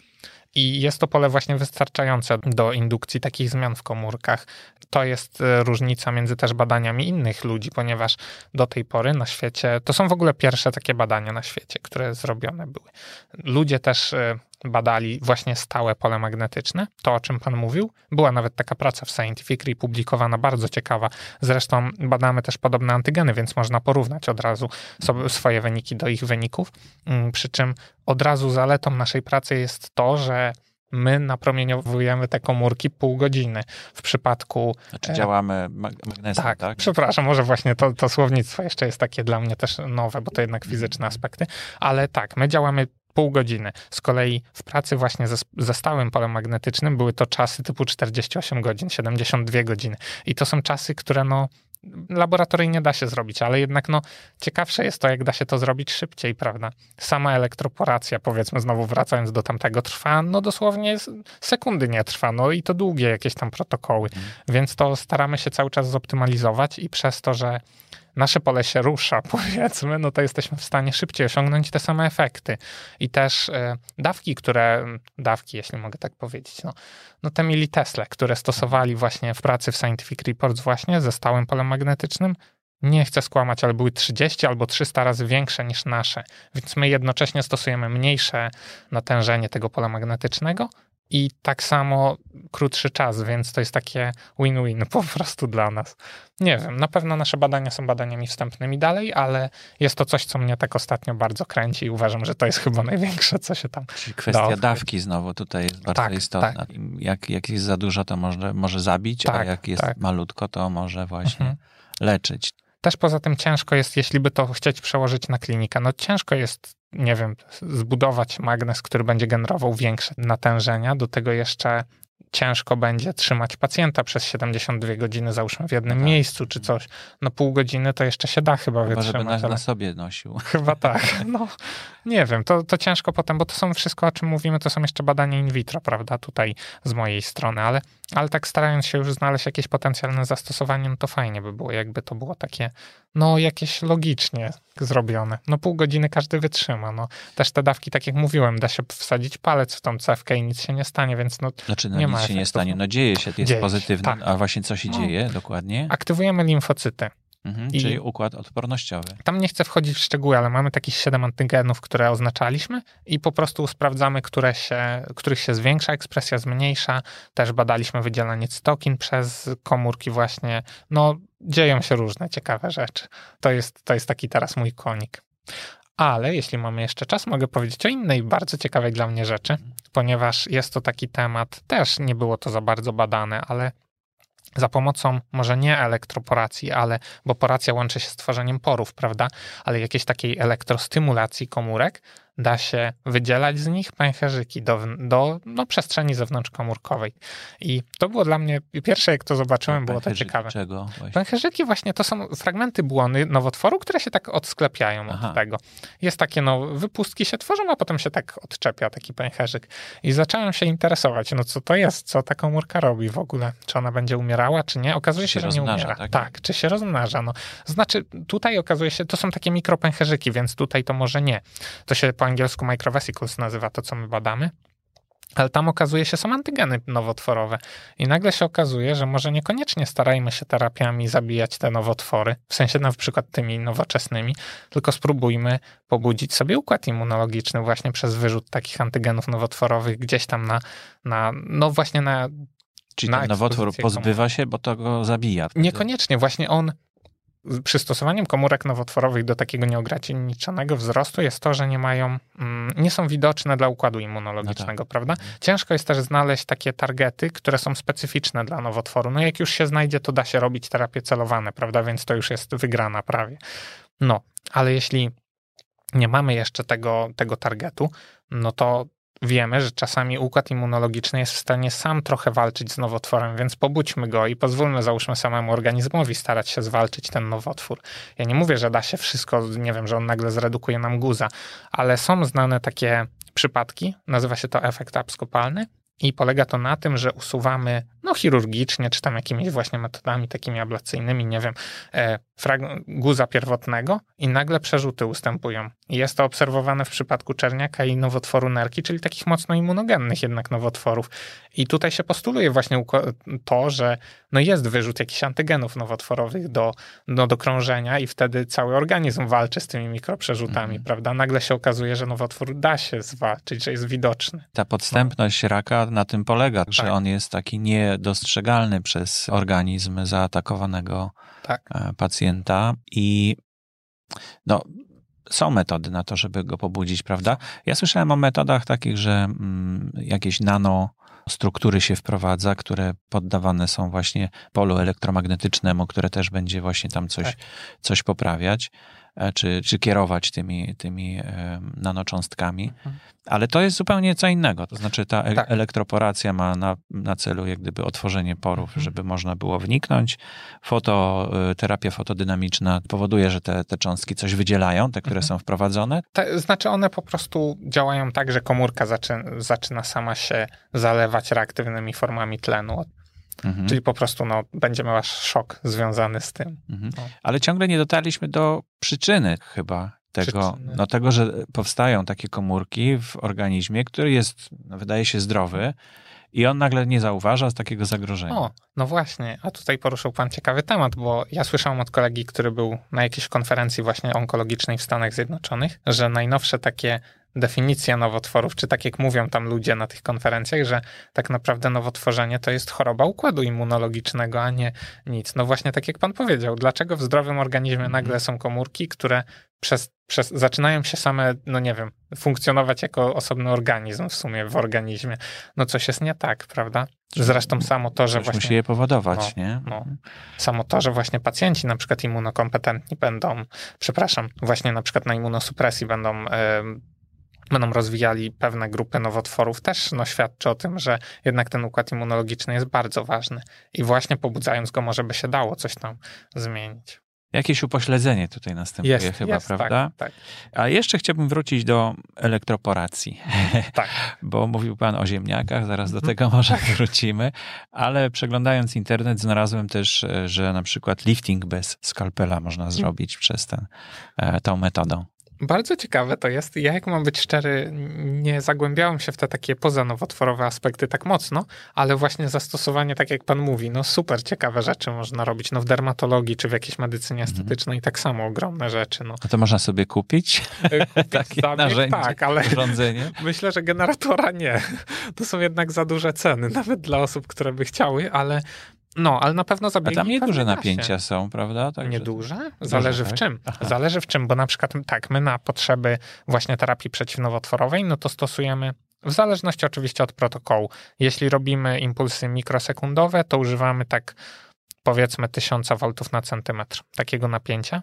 i jest to pole właśnie wystarczające do indukcji takich zmian w komórkach. To jest e, różnica między też badaniami innych ludzi, ponieważ do tej pory na świecie, to są w ogóle pierwsze takie badania na świecie, które zrobione były. Ludzie też e, badali właśnie stałe pole magnetyczne, to o czym pan mówił. Była nawet taka praca w Scientific Re publikowana, bardzo ciekawa. Zresztą badamy też podobne antygeny, więc można porównać od razu sobie swoje wyniki do ich wyników. Mm, Przy czym od razu zaletą naszej pracy jest to, że my napromieniowujemy te komórki pół godziny. W przypadku Znaczy E, działamy mag- magnesem, tak, tak? przepraszam, może właśnie to, to słownictwo jeszcze jest takie dla mnie też nowe, bo to jednak fizyczne aspekty, ale tak, my działamy pół godziny. Z kolei w pracy właśnie ze, ze stałym polem magnetycznym były to czasy typu 48 godzin, 72 godziny. I to są czasy, które no laboratoryjnie da się zrobić, ale jednak no ciekawsze jest to, jak da się to zrobić szybciej, prawda? Sama elektroporacja, powiedzmy znowu wracając do tamtego, trwa no dosłownie sekundy nie trwa, no i to długie jakieś tam protokoły, więc to staramy się cały czas zoptymalizować i przez to, że nasze pole się rusza, powiedzmy, no to jesteśmy w stanie szybciej osiągnąć te same efekty. I też e, dawki, które, dawki, jeśli mogę tak powiedzieć, no, no te militesle, które stosowali właśnie w pracy w Scientific Reports właśnie ze stałym polem magnetycznym, nie chcę skłamać, ale były 30 albo 300 razy większe niż nasze. Więc my jednocześnie stosujemy mniejsze natężenie tego pola magnetycznego i tak samo krótszy czas, więc to jest takie win-win po prostu dla nas. Nie wiem, na pewno nasze badania są badaniami wstępnymi dalej, ale jest to coś, co mnie tak ostatnio bardzo kręci i uważam, że to jest chyba największe, co się tam Czyli kwestia dawki znowu tutaj jest bardzo Tak, istotna. Jak, jak jest za dużo, to może, może zabić, a Tak, jak jest tak. malutko, to może właśnie Mhm. leczyć. Też poza tym ciężko jest, jeśli by to chcieć przełożyć na klinikę, no ciężko jest, nie wiem, zbudować magnes, który będzie generował większe natężenia. Do tego jeszcze ciężko będzie trzymać pacjenta przez 72 godziny, załóżmy w jednym tak. miejscu czy coś. No pół godziny to jeszcze się da chyba Chyba, żeby wytrzymać. na, ale- na sobie nosił. Chyba tak. No, nie wiem, to, to ciężko potem, bo to są wszystko, o czym mówimy, to są jeszcze badania in vitro, prawda, tutaj z mojej strony, ale, ale tak starając się już znaleźć jakieś potencjalne zastosowanie, no to fajnie by było, jakby to było takie, no jakieś logicznie zrobione. No pół godziny każdy wytrzyma, no. Też te dawki, tak jak mówiłem, da się wsadzić palec w tą cewkę i nic się nie stanie, więc no Znaczy, no Nie nic ma się nie efektów. stanie. No dzieje się, jest Dzieje się, pozytywny. tak. A właśnie co się No. dzieje dokładnie? aktywujemy limfocyty. Mhm, i- Czyli układ odpornościowy. Tam nie chcę wchodzić w szczegóły, ale mamy takich 7 antygenów, które oznaczaliśmy i po prostu sprawdzamy, które się, których się zwiększa, ekspresja zmniejsza. Też badaliśmy wydzielanie cytokin przez komórki właśnie. No, dzieją się różne ciekawe rzeczy. To jest, to jest taki teraz mój konik. Ale jeśli mamy jeszcze czas, mogę powiedzieć o innej bardzo ciekawej dla mnie rzeczy, ponieważ jest to taki temat, też nie było to za bardzo badane, ale za pomocą może nie elektroporacji, ale bo poracja łączy się z tworzeniem porów, prawda? Ale jakiejś takiej elektrostymulacji komórek da się wydzielać z nich pęcherzyki do, do no, przestrzeni zewnątrzkomórkowej. I to było dla mnie, pierwsze jak to zobaczyłem, było to ciekawe. Czego właśnie? Pęcherzyki właśnie to są fragmenty błony nowotworu, które się tak odsklepiają Aha. od tego. Jest takie, no, wypustki się tworzą, a potem się tak odczepia taki pęcherzyk. I zacząłem się interesować, no co to jest, co ta komórka robi w ogóle. Czy ona będzie umierała, czy nie? Okazuje Czy się, się że nie umiera. tak? czy się rozmnaża. No. Znaczy, tutaj okazuje się, to są takie mikropęcherzyki, więc tutaj to może nie. To się po angielsku microvesicles nazywa to, co my badamy. Ale tam okazuje się, są antygeny nowotworowe. I nagle się okazuje, że może niekoniecznie starajmy się terapiami zabijać te nowotwory, w sensie na przykład tymi nowoczesnymi, tylko spróbujmy pobudzić sobie układ immunologiczny właśnie przez wyrzut takich antygenów nowotworowych gdzieś tam na, na no właśnie na... Czyli ten nowotwór pozbywa się, bo to go zabija. Niekoniecznie, właśnie on przystosowaniem komórek nowotworowych do takiego nieograniczonego wzrostu jest to, że nie mają, mm, nie są widoczne dla układu immunologicznego, prawda? Ciężko jest też znaleźć takie targety, które są specyficzne dla nowotworu. No jak już się znajdzie, to da się robić terapie celowane, prawda? Więc to już jest wygrana prawie. No, ale jeśli nie mamy jeszcze tego, tego targetu, no to wiemy, że czasami układ immunologiczny jest w stanie sam trochę walczyć z nowotworem, więc pobudźmy go i pozwólmy, załóżmy, samemu organizmowi starać się zwalczyć ten nowotwór. Ja nie mówię, że da się wszystko, nie wiem, że on nagle zredukuje nam guza, ale są znane takie przypadki, nazywa się to efekt abskopalny, i polega to na tym, że usuwamy no, chirurgicznie, czy tam jakimiś właśnie metodami takimi ablacyjnymi, nie wiem, e, guza pierwotnego i nagle przerzuty ustępują. Jest to obserwowane w przypadku czerniaka i nowotworu nerki, czyli takich mocno immunogennych jednak nowotworów. I tutaj się postuluje właśnie to, że no jest wyrzut jakichś antygenów nowotworowych do, no, do krążenia i wtedy cały organizm walczy z tymi mikroprzerzutami, mm. prawda? Nagle się okazuje, że nowotwór da się zwalczyć, że jest widoczny. Ta podstępność no. raka na tym polega, tak. że on jest taki niedostrzegalny przez organizm zaatakowanego tak. E, pacjenta i no, są metody na to, żeby go pobudzić, prawda? Ja słyszałem o metodach takich, że mm, jakieś nano struktury się wprowadza, które poddawane są właśnie polu elektromagnetycznemu, które też będzie właśnie tam coś, tak. coś poprawiać. E, czy, czy kierować tymi, tymi nanocząstkami. Mhm. Ale to jest zupełnie co innego. To znaczy ta e tak. elektroporacja ma na, na celu jak gdyby otworzenie porów, mhm. żeby można było wniknąć. Fototerapia fotodynamiczna powoduje, że te, te cząstki coś wydzielają, te, które mhm. są wprowadzone. To znaczy one po prostu działają tak, że komórka zaczyna, zaczyna sama się zalewać reaktywnymi formami tlenu. Mhm. Czyli po prostu no, będzie miała szok związany z tym. Mhm. No. Ale ciągle nie dotarliśmy do przyczyny chyba tego, przyczyny. no, tego, że powstają takie komórki w organizmie, który jest, no, wydaje się, zdrowy. I on nagle nie zauważa z takiego zagrożenia. O, no właśnie, a tutaj poruszył pan ciekawy temat, bo ja słyszałem od kolegi, który był na jakiejś konferencji właśnie onkologicznej w Stanach Zjednoczonych, że najnowsze takie definicja nowotworów, czy tak jak mówią tam ludzie na tych konferencjach, że tak naprawdę nowotworzenie to jest choroba układu immunologicznego, a nie nic. No właśnie tak jak pan powiedział, dlaczego w zdrowym organizmie mhm. nagle są komórki, które przez, przez, zaczynają się same, no nie wiem, funkcjonować jako osobny organizm w sumie w organizmie. No coś jest nie tak, prawda? Zresztą samo to, że Coś właśnie... musi je powodować, no, nie? No. Samo to, że właśnie pacjenci na przykład immunokompetentni będą, przepraszam, właśnie na przykład na immunosupresji będą... Yy, będą rozwijali pewne grupy nowotworów, też no, świadczy o tym, że jednak ten układ immunologiczny jest bardzo ważny i właśnie pobudzając go może by się dało coś tam zmienić. Jakieś upośledzenie tutaj następuje jest, chyba, jest, prawda? Tak, tak. A jeszcze chciałbym wrócić do elektroporacji. Tak. Bo mówił pan o ziemniakach, zaraz do mhm. tego może tak. wrócimy, ale przeglądając internet znalazłem też, że na przykład lifting bez skalpela można zrobić przez ten, e, tą metodą. Bardzo ciekawe to jest. Ja, jak mam być szczery, nie zagłębiałem się w te takie pozanowotworowe aspekty tak mocno, ale właśnie zastosowanie, tak jak pan mówi, no super ciekawe rzeczy można robić. No w dermatologii czy w jakiejś medycynie mhm. estetycznej tak samo ogromne rzeczy. No. A to można sobie kupić? E, kupić Takie zabieg, narzędzie, tak, ale urządzenie? myślę, że generatora nie. To są jednak za duże ceny, nawet dla osób, które by chciały, ale no, ale na pewno zabiegi... A tam nieduże napięcia są, prawda? Tak, nieduże? Zależy w tak? czym. Aha. Zależy w czym, bo na przykład tak, my na potrzeby właśnie terapii przeciwnowotworowej, no to stosujemy w zależności oczywiście od protokołu. Jeśli robimy impulsy mikrosekundowe, to używamy tak powiedzmy 1000 V na centymetr takiego napięcia.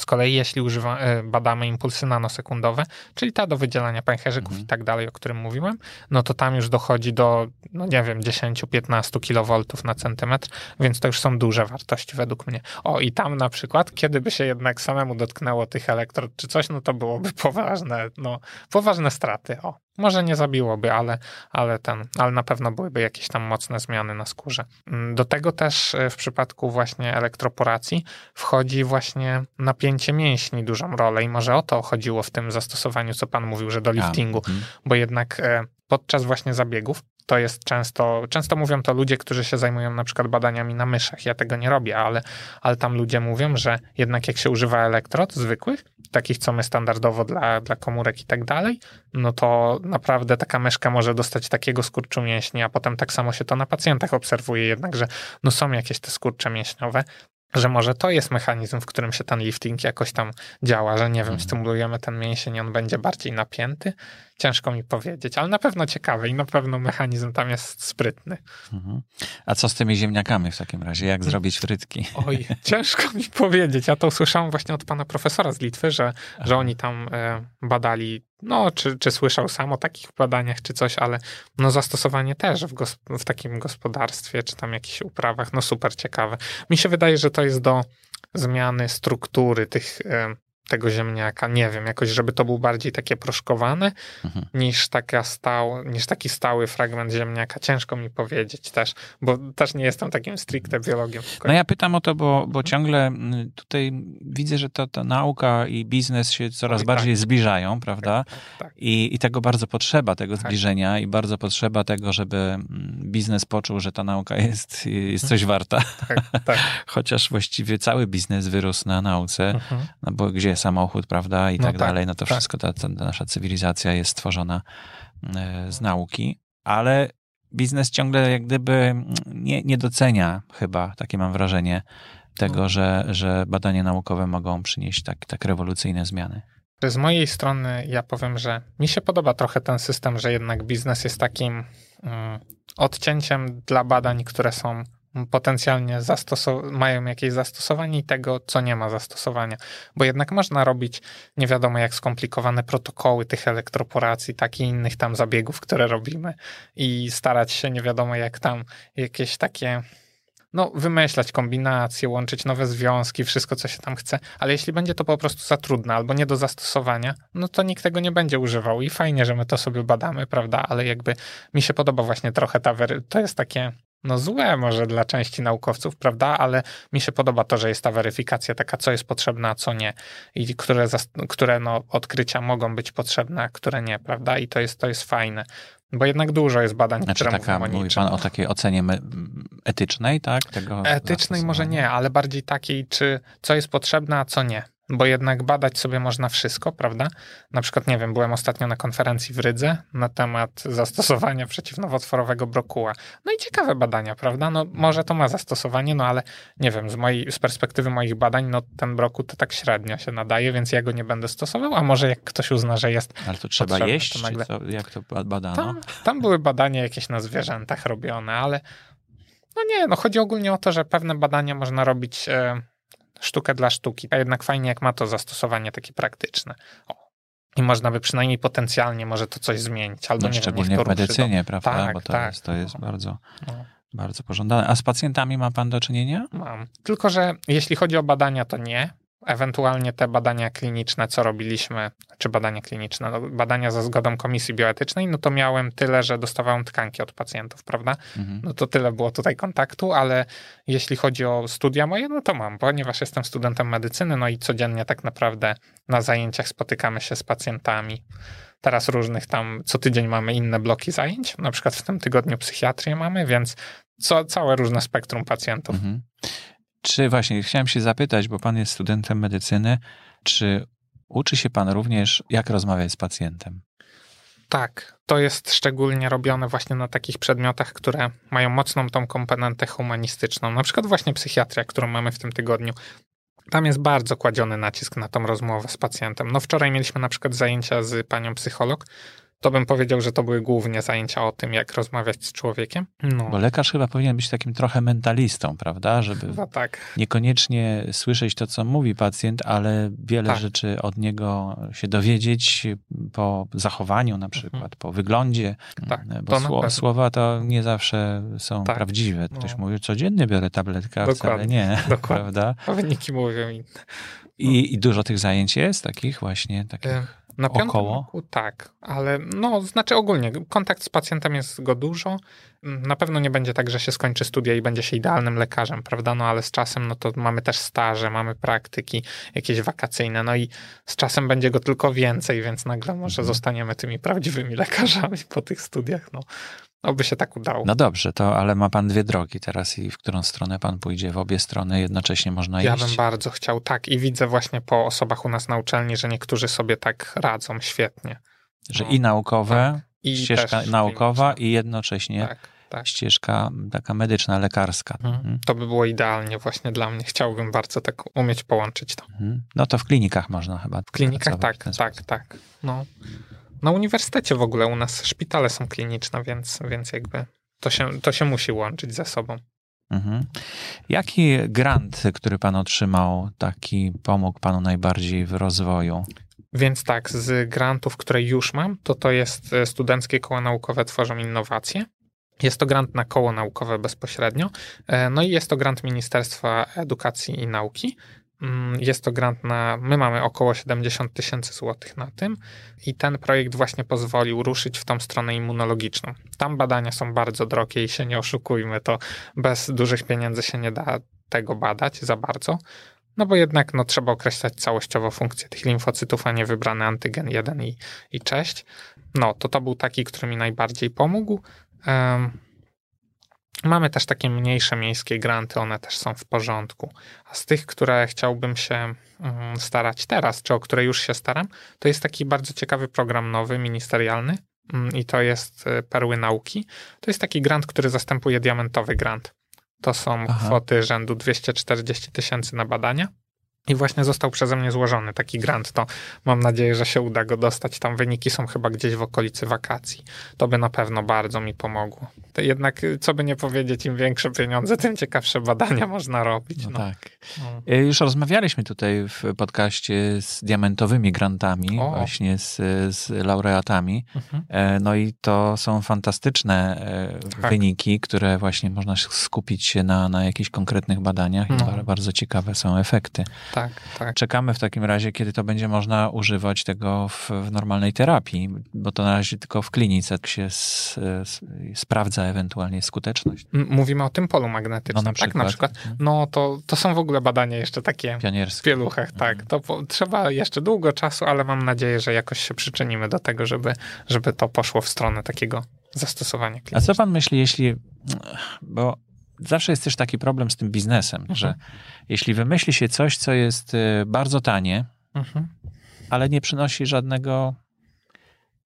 Z kolei jeśli używa, e, badamy impulsy nanosekundowe, czyli ta do wydzielania pęcherzyków mhm. i tak dalej, o którym mówiłem, no to tam już dochodzi do, no nie wiem, 10-15 kV na centymetr, więc to już są duże wartości według mnie. O i tam na przykład, kiedy by się jednak samemu dotknęło tych elektrod czy coś, no to byłoby poważne, no poważne straty. O, może nie zabiłoby, ale, ale, ten, ale na pewno byłyby jakieś tam mocne zmiany na skórze. Mm, do tego też e, w przypadku właśnie elektroporacji wchodzi właśnie napięcie mięśni dużą rolę i może o to chodziło w tym zastosowaniu, co pan mówił, że do liftingu, A, mm. bo jednak e, podczas właśnie zabiegów to jest często, często mówią to ludzie, którzy się zajmują na przykład badaniami na myszach. Ja tego nie robię, ale, ale tam ludzie mówią, że jednak jak się używa elektrod zwykłych, takich co my standardowo dla, dla komórek i tak dalej, no to naprawdę taka myszka może dostać takiego skurczu mięśni, a potem tak samo się to na pacjentach obserwuje jednak, że no są jakieś te skurcze mięśniowe, że może to jest mechanizm, w którym się ten lifting jakoś tam działa, że nie wiem, mhm. stymulujemy ten mięsień, on będzie bardziej napięty. Ciężko mi powiedzieć, ale na pewno ciekawy i na pewno mechanizm tam jest sprytny. Mhm. A co z tymi ziemniakami w takim razie? Jak zrobić frytki? Oj, ciężko mi powiedzieć. Ja to usłyszałem właśnie od pana profesora z Litwy, że, że oni tam e, badali, no, czy, czy słyszał sam o takich badaniach, czy coś, ale no zastosowanie też w, gosp- w takim gospodarstwie, czy tam jakichś uprawach, no super ciekawe. Mi się wydaje, że to jest do zmiany struktury tych e, tego ziemniaka. Nie wiem, jakoś, żeby to był bardziej takie proszkowane mhm. niż, taka stał, niż taki stały fragment ziemniaka. Ciężko mi powiedzieć też, bo też nie jestem takim stricte biologiem. No ja pytam o to, bo, bo ciągle mm, tutaj widzę, że ta, ta nauka i biznes się coraz Oj, bardziej tak. zbliżają, prawda? Tak, tak, tak. I, I tego bardzo potrzeba, tego tak. zbliżenia i bardzo potrzeba tego, żeby biznes poczuł, że ta nauka jest, jest coś warta. Tak, Chociaż właściwie cały biznes wyrósł na nauce, mhm. no bo gdzie samochód, prawda, i no tak, tak, dalej, no to tak. wszystko, ta, ta, nasza cywilizacja jest stworzona e, z nauki, ale biznes ciągle jak gdyby nie, nie docenia chyba, takie mam wrażenie, tego, no. że, że badania naukowe mogą przynieść tak, tak rewolucyjne zmiany. Z mojej strony ja powiem, że mi się podoba trochę ten system, że jednak biznes jest takim um, odcięciem dla badań, które są potencjalnie mają jakieś zastosowanie i tego, co nie ma zastosowania. Bo jednak można robić nie wiadomo jak skomplikowane protokoły tych elektroporacji, tak i innych tam zabiegów, które robimy i starać się nie wiadomo jak tam jakieś takie no, wymyślać kombinacje, łączyć nowe związki, wszystko, co się tam chce, ale jeśli będzie to po prostu za trudne albo nie do zastosowania, no to nikt tego nie będzie używał i fajnie, że my to sobie badamy, prawda, ale jakby mi się podoba właśnie trochę ta, to jest takie no złe może dla części naukowców, prawda? Ale mi się podoba to, że jest ta weryfikacja taka, co jest potrzebne, a co nie. I które, które no, odkrycia mogą być potrzebne, a które nie, prawda? I to jest, to jest fajne. Bo jednak dużo jest badań, znaczy, które taka, mówią Mówi pan o takiej ocenie etycznej, tak? Tego etycznej może nie, ale bardziej takiej, czy co jest potrzebne, a co nie bo jednak badać sobie można wszystko, prawda? Na przykład, nie wiem, byłem ostatnio na konferencji w Rydze na temat zastosowania przeciwnowotworowego brokuła. No i ciekawe badania, prawda? No może to ma zastosowanie, no ale nie wiem, z, mojej, z perspektywy moich badań, no ten brokuł to tak średnio się nadaje, więc ja go nie będę stosował, a może jak ktoś uzna, że jest Ale to trzeba jeść, to nagle... co, jak to badano? Tam, tam były badania jakieś na zwierzętach robione, ale no nie, no chodzi ogólnie o to, że pewne badania można robić... E, sztukę dla sztuki, a jednak fajnie, jak ma to zastosowanie takie praktyczne. O. I można by przynajmniej potencjalnie może to coś zmienić. Albo no, nie szczególnie wiem, w medycynie, do... prawda? Tak, Bo to, tak. jest, to jest bardzo, no. bardzo pożądane. A z pacjentami ma pan do czynienia? Mam. Tylko, że jeśli chodzi o badania, to nie. Ewentualnie te badania kliniczne, co robiliśmy, czy badania kliniczne, no, badania za zgodą komisji bioetycznej, no to miałem tyle, że dostawałem tkanki od pacjentów, prawda? Mhm. No to tyle było tutaj kontaktu, ale jeśli chodzi o studia moje, no to mam, ponieważ jestem studentem medycyny, no i codziennie tak naprawdę na zajęciach spotykamy się z pacjentami. Teraz różnych tam, co tydzień mamy inne bloki zajęć, na przykład w tym tygodniu psychiatrię mamy, więc co, całe różne spektrum pacjentów. Mhm. Czy właśnie, chciałem się zapytać, bo pan jest studentem medycyny, czy uczy się pan również, jak rozmawiać z pacjentem? Tak, to jest szczególnie robione właśnie na takich przedmiotach, które mają mocną tą komponentę humanistyczną. Na przykład właśnie psychiatria, którą mamy w tym tygodniu. Tam jest bardzo kładziony nacisk na tą rozmowę z pacjentem. No wczoraj mieliśmy na przykład zajęcia z panią psycholog, to bym powiedział, że to były głównie zajęcia o tym, jak rozmawiać z człowiekiem. No. Bo lekarz chyba powinien być takim trochę mentalistą, prawda? Żeby chyba tak. niekoniecznie słyszeć to, co mówi pacjent, ale wiele tak. rzeczy od niego się dowiedzieć po zachowaniu na przykład, mhm. po wyglądzie. Tak, Bo sło, słowa to nie zawsze są tak. prawdziwe. Ktoś no. mówi, codziennie biorę tabletkę, a wcale nie. Dokładnie. Prawda? A wyniki mówią inne. I, I, dużo tych zajęć jest, takich właśnie, takich na piątym Około? roku tak, ale no, znaczy ogólnie kontakt z pacjentem jest go dużo. Mm, na pewno nie będzie tak, że się skończy studia i będzie się idealnym lekarzem, prawda? No ale z czasem no to mamy też staże, mamy praktyki jakieś wakacyjne, no i z czasem będzie go tylko więcej, więc nagle może mhm. zostaniemy tymi prawdziwymi lekarzami po tych studiach. No, Oby się tak udało. No dobrze, to ale ma pan dwie drogi teraz i w którą stronę pan pójdzie? W obie strony jednocześnie można ja iść? Ja bym bardzo chciał, tak. I widzę właśnie po osobach u nas na uczelni, że niektórzy sobie tak radzą świetnie. Że no, i naukowe, tak. I ścieżka naukowa i jednocześnie tak, tak. ścieżka taka medyczna, lekarska. Mhm. mhm. To by było idealnie właśnie dla mnie. Chciałbym bardzo tak umieć połączyć to. Mhm. No to w klinikach można chyba. W klinikach tak, tak, tak. No. Na uniwersytecie w ogóle u nas szpitale są kliniczne, więc, więc jakby to się, to się musi łączyć ze sobą. Mhm. Jaki grant, który pan otrzymał, taki pomógł panu najbardziej w rozwoju? Więc tak, z grantów, które już mam, to to jest e, Studenckie Koła Naukowe Tworzą Innowacje. Jest to grant na koło naukowe bezpośrednio. E, no i jest to grant Ministerstwa Edukacji i Nauki. Mm, jest to grant na, my mamy około 70 tysięcy złotych na tym i ten projekt właśnie pozwolił ruszyć w tą stronę immunologiczną. Tam badania są bardzo drogie i się nie oszukujmy, to bez dużych pieniędzy się nie da tego badać za bardzo, no bo jednak no, trzeba określać całościowo funkcję tych limfocytów, a nie wybrany antygen 1 i, i cześć. No, to to był taki, który mi najbardziej pomógł. Um, Mamy też takie mniejsze miejskie granty, one też są w porządku. A z tych, które chciałbym się mm, starać teraz, czy o które już się staram, to jest taki bardzo ciekawy program nowy, ministerialny mm, i to jest y, Perły Nauki. To jest taki grant, który zastępuje diamentowy grant. To są Aha. kwoty rzędu 240 tysięcy na badania. I właśnie został przeze mnie złożony taki grant. To mam nadzieję, że się uda go dostać. Tam wyniki są chyba gdzieś w okolicy wakacji. To by na pewno bardzo mi pomogło. To jednak, co by nie powiedzieć, im większe pieniądze, tym ciekawsze badania można robić. No, no. tak. No. E, już rozmawialiśmy tutaj w podcaście z diamentowymi grantami, o. właśnie z, z laureatami. Mhm. E, no i to są fantastyczne e, tak. wyniki, które właśnie można skupić się na, na jakichś konkretnych badaniach no. i bardzo ciekawe są efekty. Tak, tak. Czekamy w takim razie, kiedy to będzie można używać tego w, w normalnej terapii, bo to na razie tylko w klinice się s, s, sprawdza ewentualnie skuteczność. Mówimy o tym polu magnetycznym, no, na tak? Na przykład. Mhm. No to, to są w ogóle badania jeszcze takie Pionierskie. w pieluchach, tak. Mhm. To po, trzeba jeszcze długo czasu, ale mam nadzieję, że jakoś się przyczynimy do tego, żeby, żeby to poszło w stronę takiego zastosowania klinicznego. A co pan myśli, jeśli, bo zawsze jest też taki problem z tym biznesem, mhm. że jeśli wymyśli się coś, co jest y, bardzo tanie, mhm. ale nie przynosi żadnego,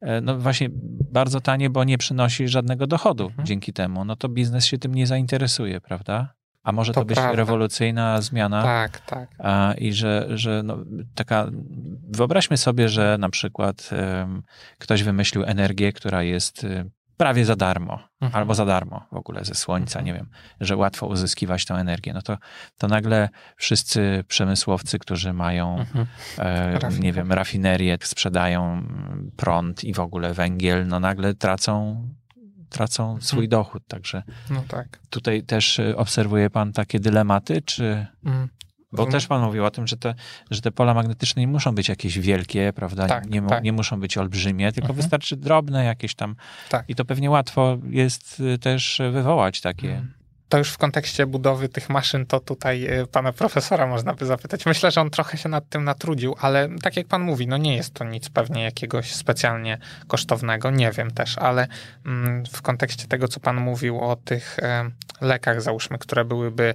e, no właśnie bardzo tanie, bo nie przynosi żadnego dochodu mhm. dzięki temu, no to biznes się tym nie zainteresuje, prawda? A może to, to być prawda. rewolucyjna zmiana? Tak, tak. A, I że, że no, taka. Wyobraźmy sobie, że na przykład um, ktoś wymyślił energię, która jest y, prawie za darmo, mhm. albo za darmo w ogóle ze słońca, nie wiem, że łatwo uzyskiwać tę energię, no to, to nagle wszyscy przemysłowcy, którzy mają, mhm. e, nie wiem, rafinerię, sprzedają prąd i w ogóle węgiel, no nagle tracą tracą mhm. swój dochód, także no tak. tutaj też obserwuje pan takie dylematy, czy... Mhm. Bo też pan mówił o tym, że te, że te pola magnetyczne nie muszą być jakieś wielkie, prawda? Tak, nie, tak. nie muszą być olbrzymie, tylko mhm. wystarczy drobne jakieś tam. Tak. I to pewnie łatwo jest y, też wywołać takie. Mhm. To już w kontekście budowy tych maszyn, to tutaj y, pana profesora można by zapytać. Myślę, że on trochę się nad tym natrudził, ale tak jak pan mówi, no nie jest to nic pewnie jakiegoś specjalnie kosztownego, nie wiem też, ale mm, w kontekście tego, co pan mówił o tych lekach, załóżmy, które byłyby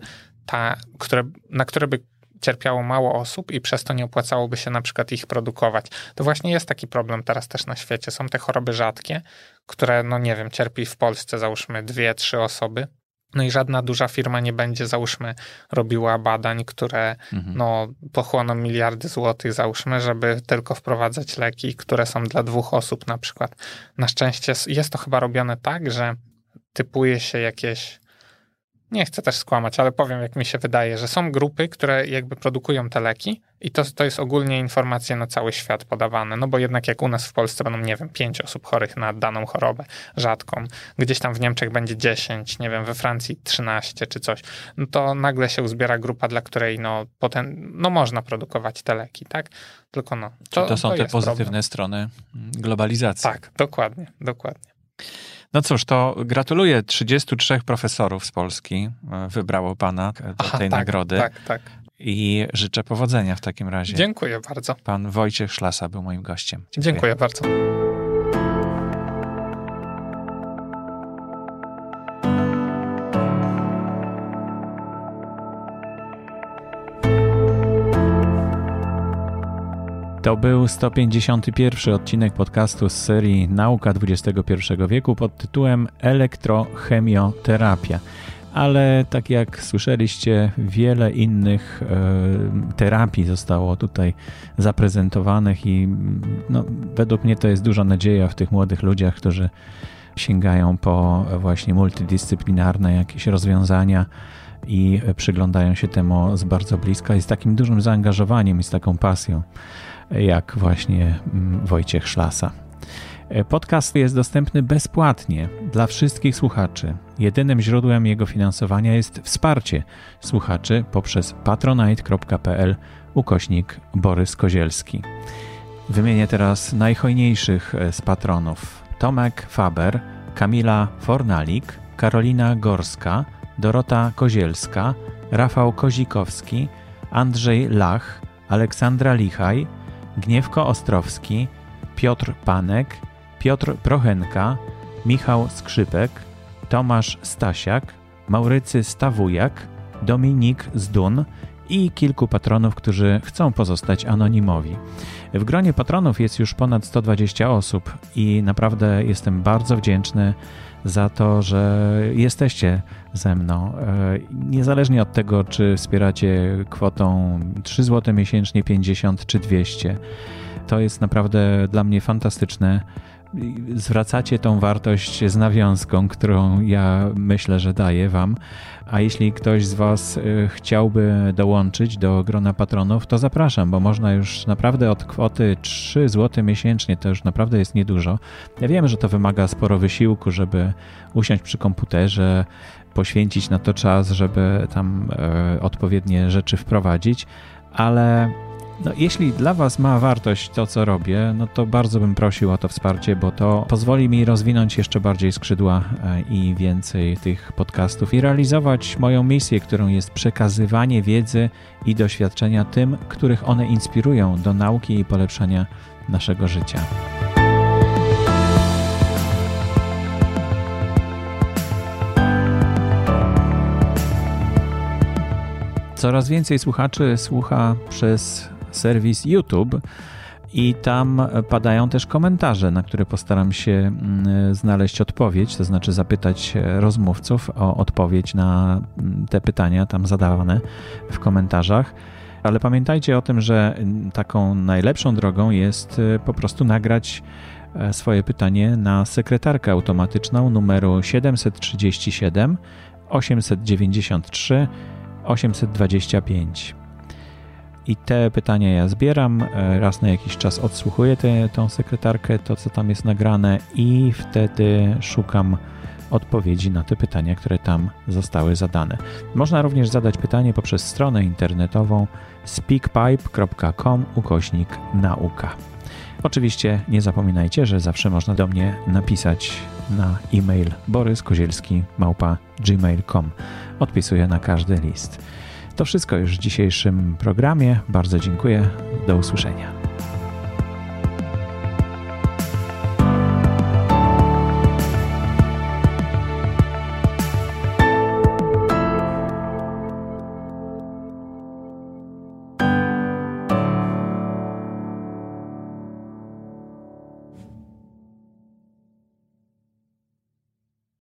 ta, które, na które by cierpiało mało osób i przez to nie opłacałoby się na przykład ich produkować. To właśnie jest taki problem teraz też na świecie. Są te choroby rzadkie, które, no nie wiem, cierpi w Polsce załóżmy dwie, trzy osoby. No i żadna duża firma nie będzie, załóżmy, robiła badań, które mhm. no, pochłoną miliardy złotych, załóżmy, żeby tylko wprowadzać leki, które są dla dwóch osób na przykład. Na szczęście jest to chyba robione tak, że typuje się jakieś nie chcę też skłamać, ale powiem, jak mi się wydaje, że są grupy, które jakby produkują te leki i to, to jest ogólnie informacje na cały świat podawane, no bo jednak jak u nas w Polsce będą, nie wiem, pięć osób chorych na daną chorobę rzadką, gdzieś tam w Niemczech będzie 10, nie wiem, we Francji 13 czy coś, no to nagle się uzbiera grupa, dla której no potem, no można produkować te leki, tak? Tylko no. To, to są to te pozytywne problem. strony globalizacji. Tak, dokładnie, dokładnie. No cóż, to gratuluję. 33 profesorów z Polski e, wybrało pana do Aha, tej tak, nagrody. Tak, tak. I życzę powodzenia w takim razie. Dziękuję bardzo. Pan Wojciech Szlasa był moim gościem. Dziękuję, Dziękuję bardzo. To był 151 odcinek podcastu z serii Nauka XXI wieku pod tytułem Elektrochemioterapia. ale tak jak słyszeliście, wiele innych e, terapii zostało tutaj zaprezentowanych i no, według mnie to jest duża nadzieja w tych młodych ludziach, którzy sięgają po właśnie multidyscyplinarne jakieś rozwiązania i przyglądają się temu z bardzo bliska i z takim dużym zaangażowaniem i z taką pasją, jak właśnie mm, Wojciech Szlasa. Podcast jest dostępny bezpłatnie dla wszystkich słuchaczy. Jedynym źródłem jego finansowania jest wsparcie słuchaczy poprzez patronite.pl ukośnik Borys Kozielski. Wymienię teraz najhojniejszych z patronów. Tomek Faber, Kamila Fornalik, Karolina Gorska, Dorota Kozielska, Rafał Kozikowski, Andrzej Lach, Aleksandra Lichaj, Gniewko Ostrowski, Piotr Panek, Piotr Prochenka, Michał Skrzypek, Tomasz Stasiak, Maurycy Stawujak, Dominik Zdun i kilku patronów, którzy chcą pozostać anonimowi. W gronie patronów jest już ponad 120 osób i naprawdę jestem bardzo wdzięczny za to, że jesteście ze mną. E, niezależnie od tego, czy wspieracie kwotą 3 zł miesięcznie, 50 czy 200. To jest naprawdę dla mnie fantastyczne zwracacie tą wartość z nawiązką, którą ja myślę, że daję Wam. A jeśli ktoś z Was y, chciałby dołączyć do grona patronów, to zapraszam, bo można już naprawdę od kwoty 3 zł miesięcznie, to już naprawdę jest niedużo. Ja wiem, że to wymaga sporo wysiłku, żeby usiąść przy komputerze, poświęcić na to czas, żeby tam e, odpowiednie rzeczy wprowadzić, ale no, jeśli dla Was ma wartość to, co robię, no to bardzo bym prosił o to wsparcie, bo to pozwoli mi rozwinąć jeszcze bardziej skrzydła e, i więcej tych podcastów i realizować moją misję, którą jest przekazywanie wiedzy i doświadczenia tym, których one inspirują do nauki i polepszania naszego życia. Coraz więcej słuchaczy słucha przez serwis YouTube i tam padają też komentarze, na które postaram się mm, znaleźć odpowiedź, to znaczy zapytać rozmówców o odpowiedź na mm, te pytania tam zadawane w komentarzach. Ale pamiętajcie o tym, że mm, taką najlepszą drogą jest y, po prostu nagrać e, swoje pytanie na sekretarkę automatyczną numeru 737 893 825 i te pytania ja zbieram, e, raz na jakiś czas odsłuchuję tę tą sekretarkę, to co tam jest nagrane i wtedy szukam odpowiedzi na te pytania, które tam zostały zadane. Można również zadać pytanie poprzez stronę internetową speakpipe.com ukośnik nauka. Oczywiście nie zapominajcie, że zawsze można do mnie napisać na e-mail boryskozielski małpa gmail.com. Odpisuję na każdy list. To wszystko już w dzisiejszym programie. Bardzo dziękuję. Do usłyszenia.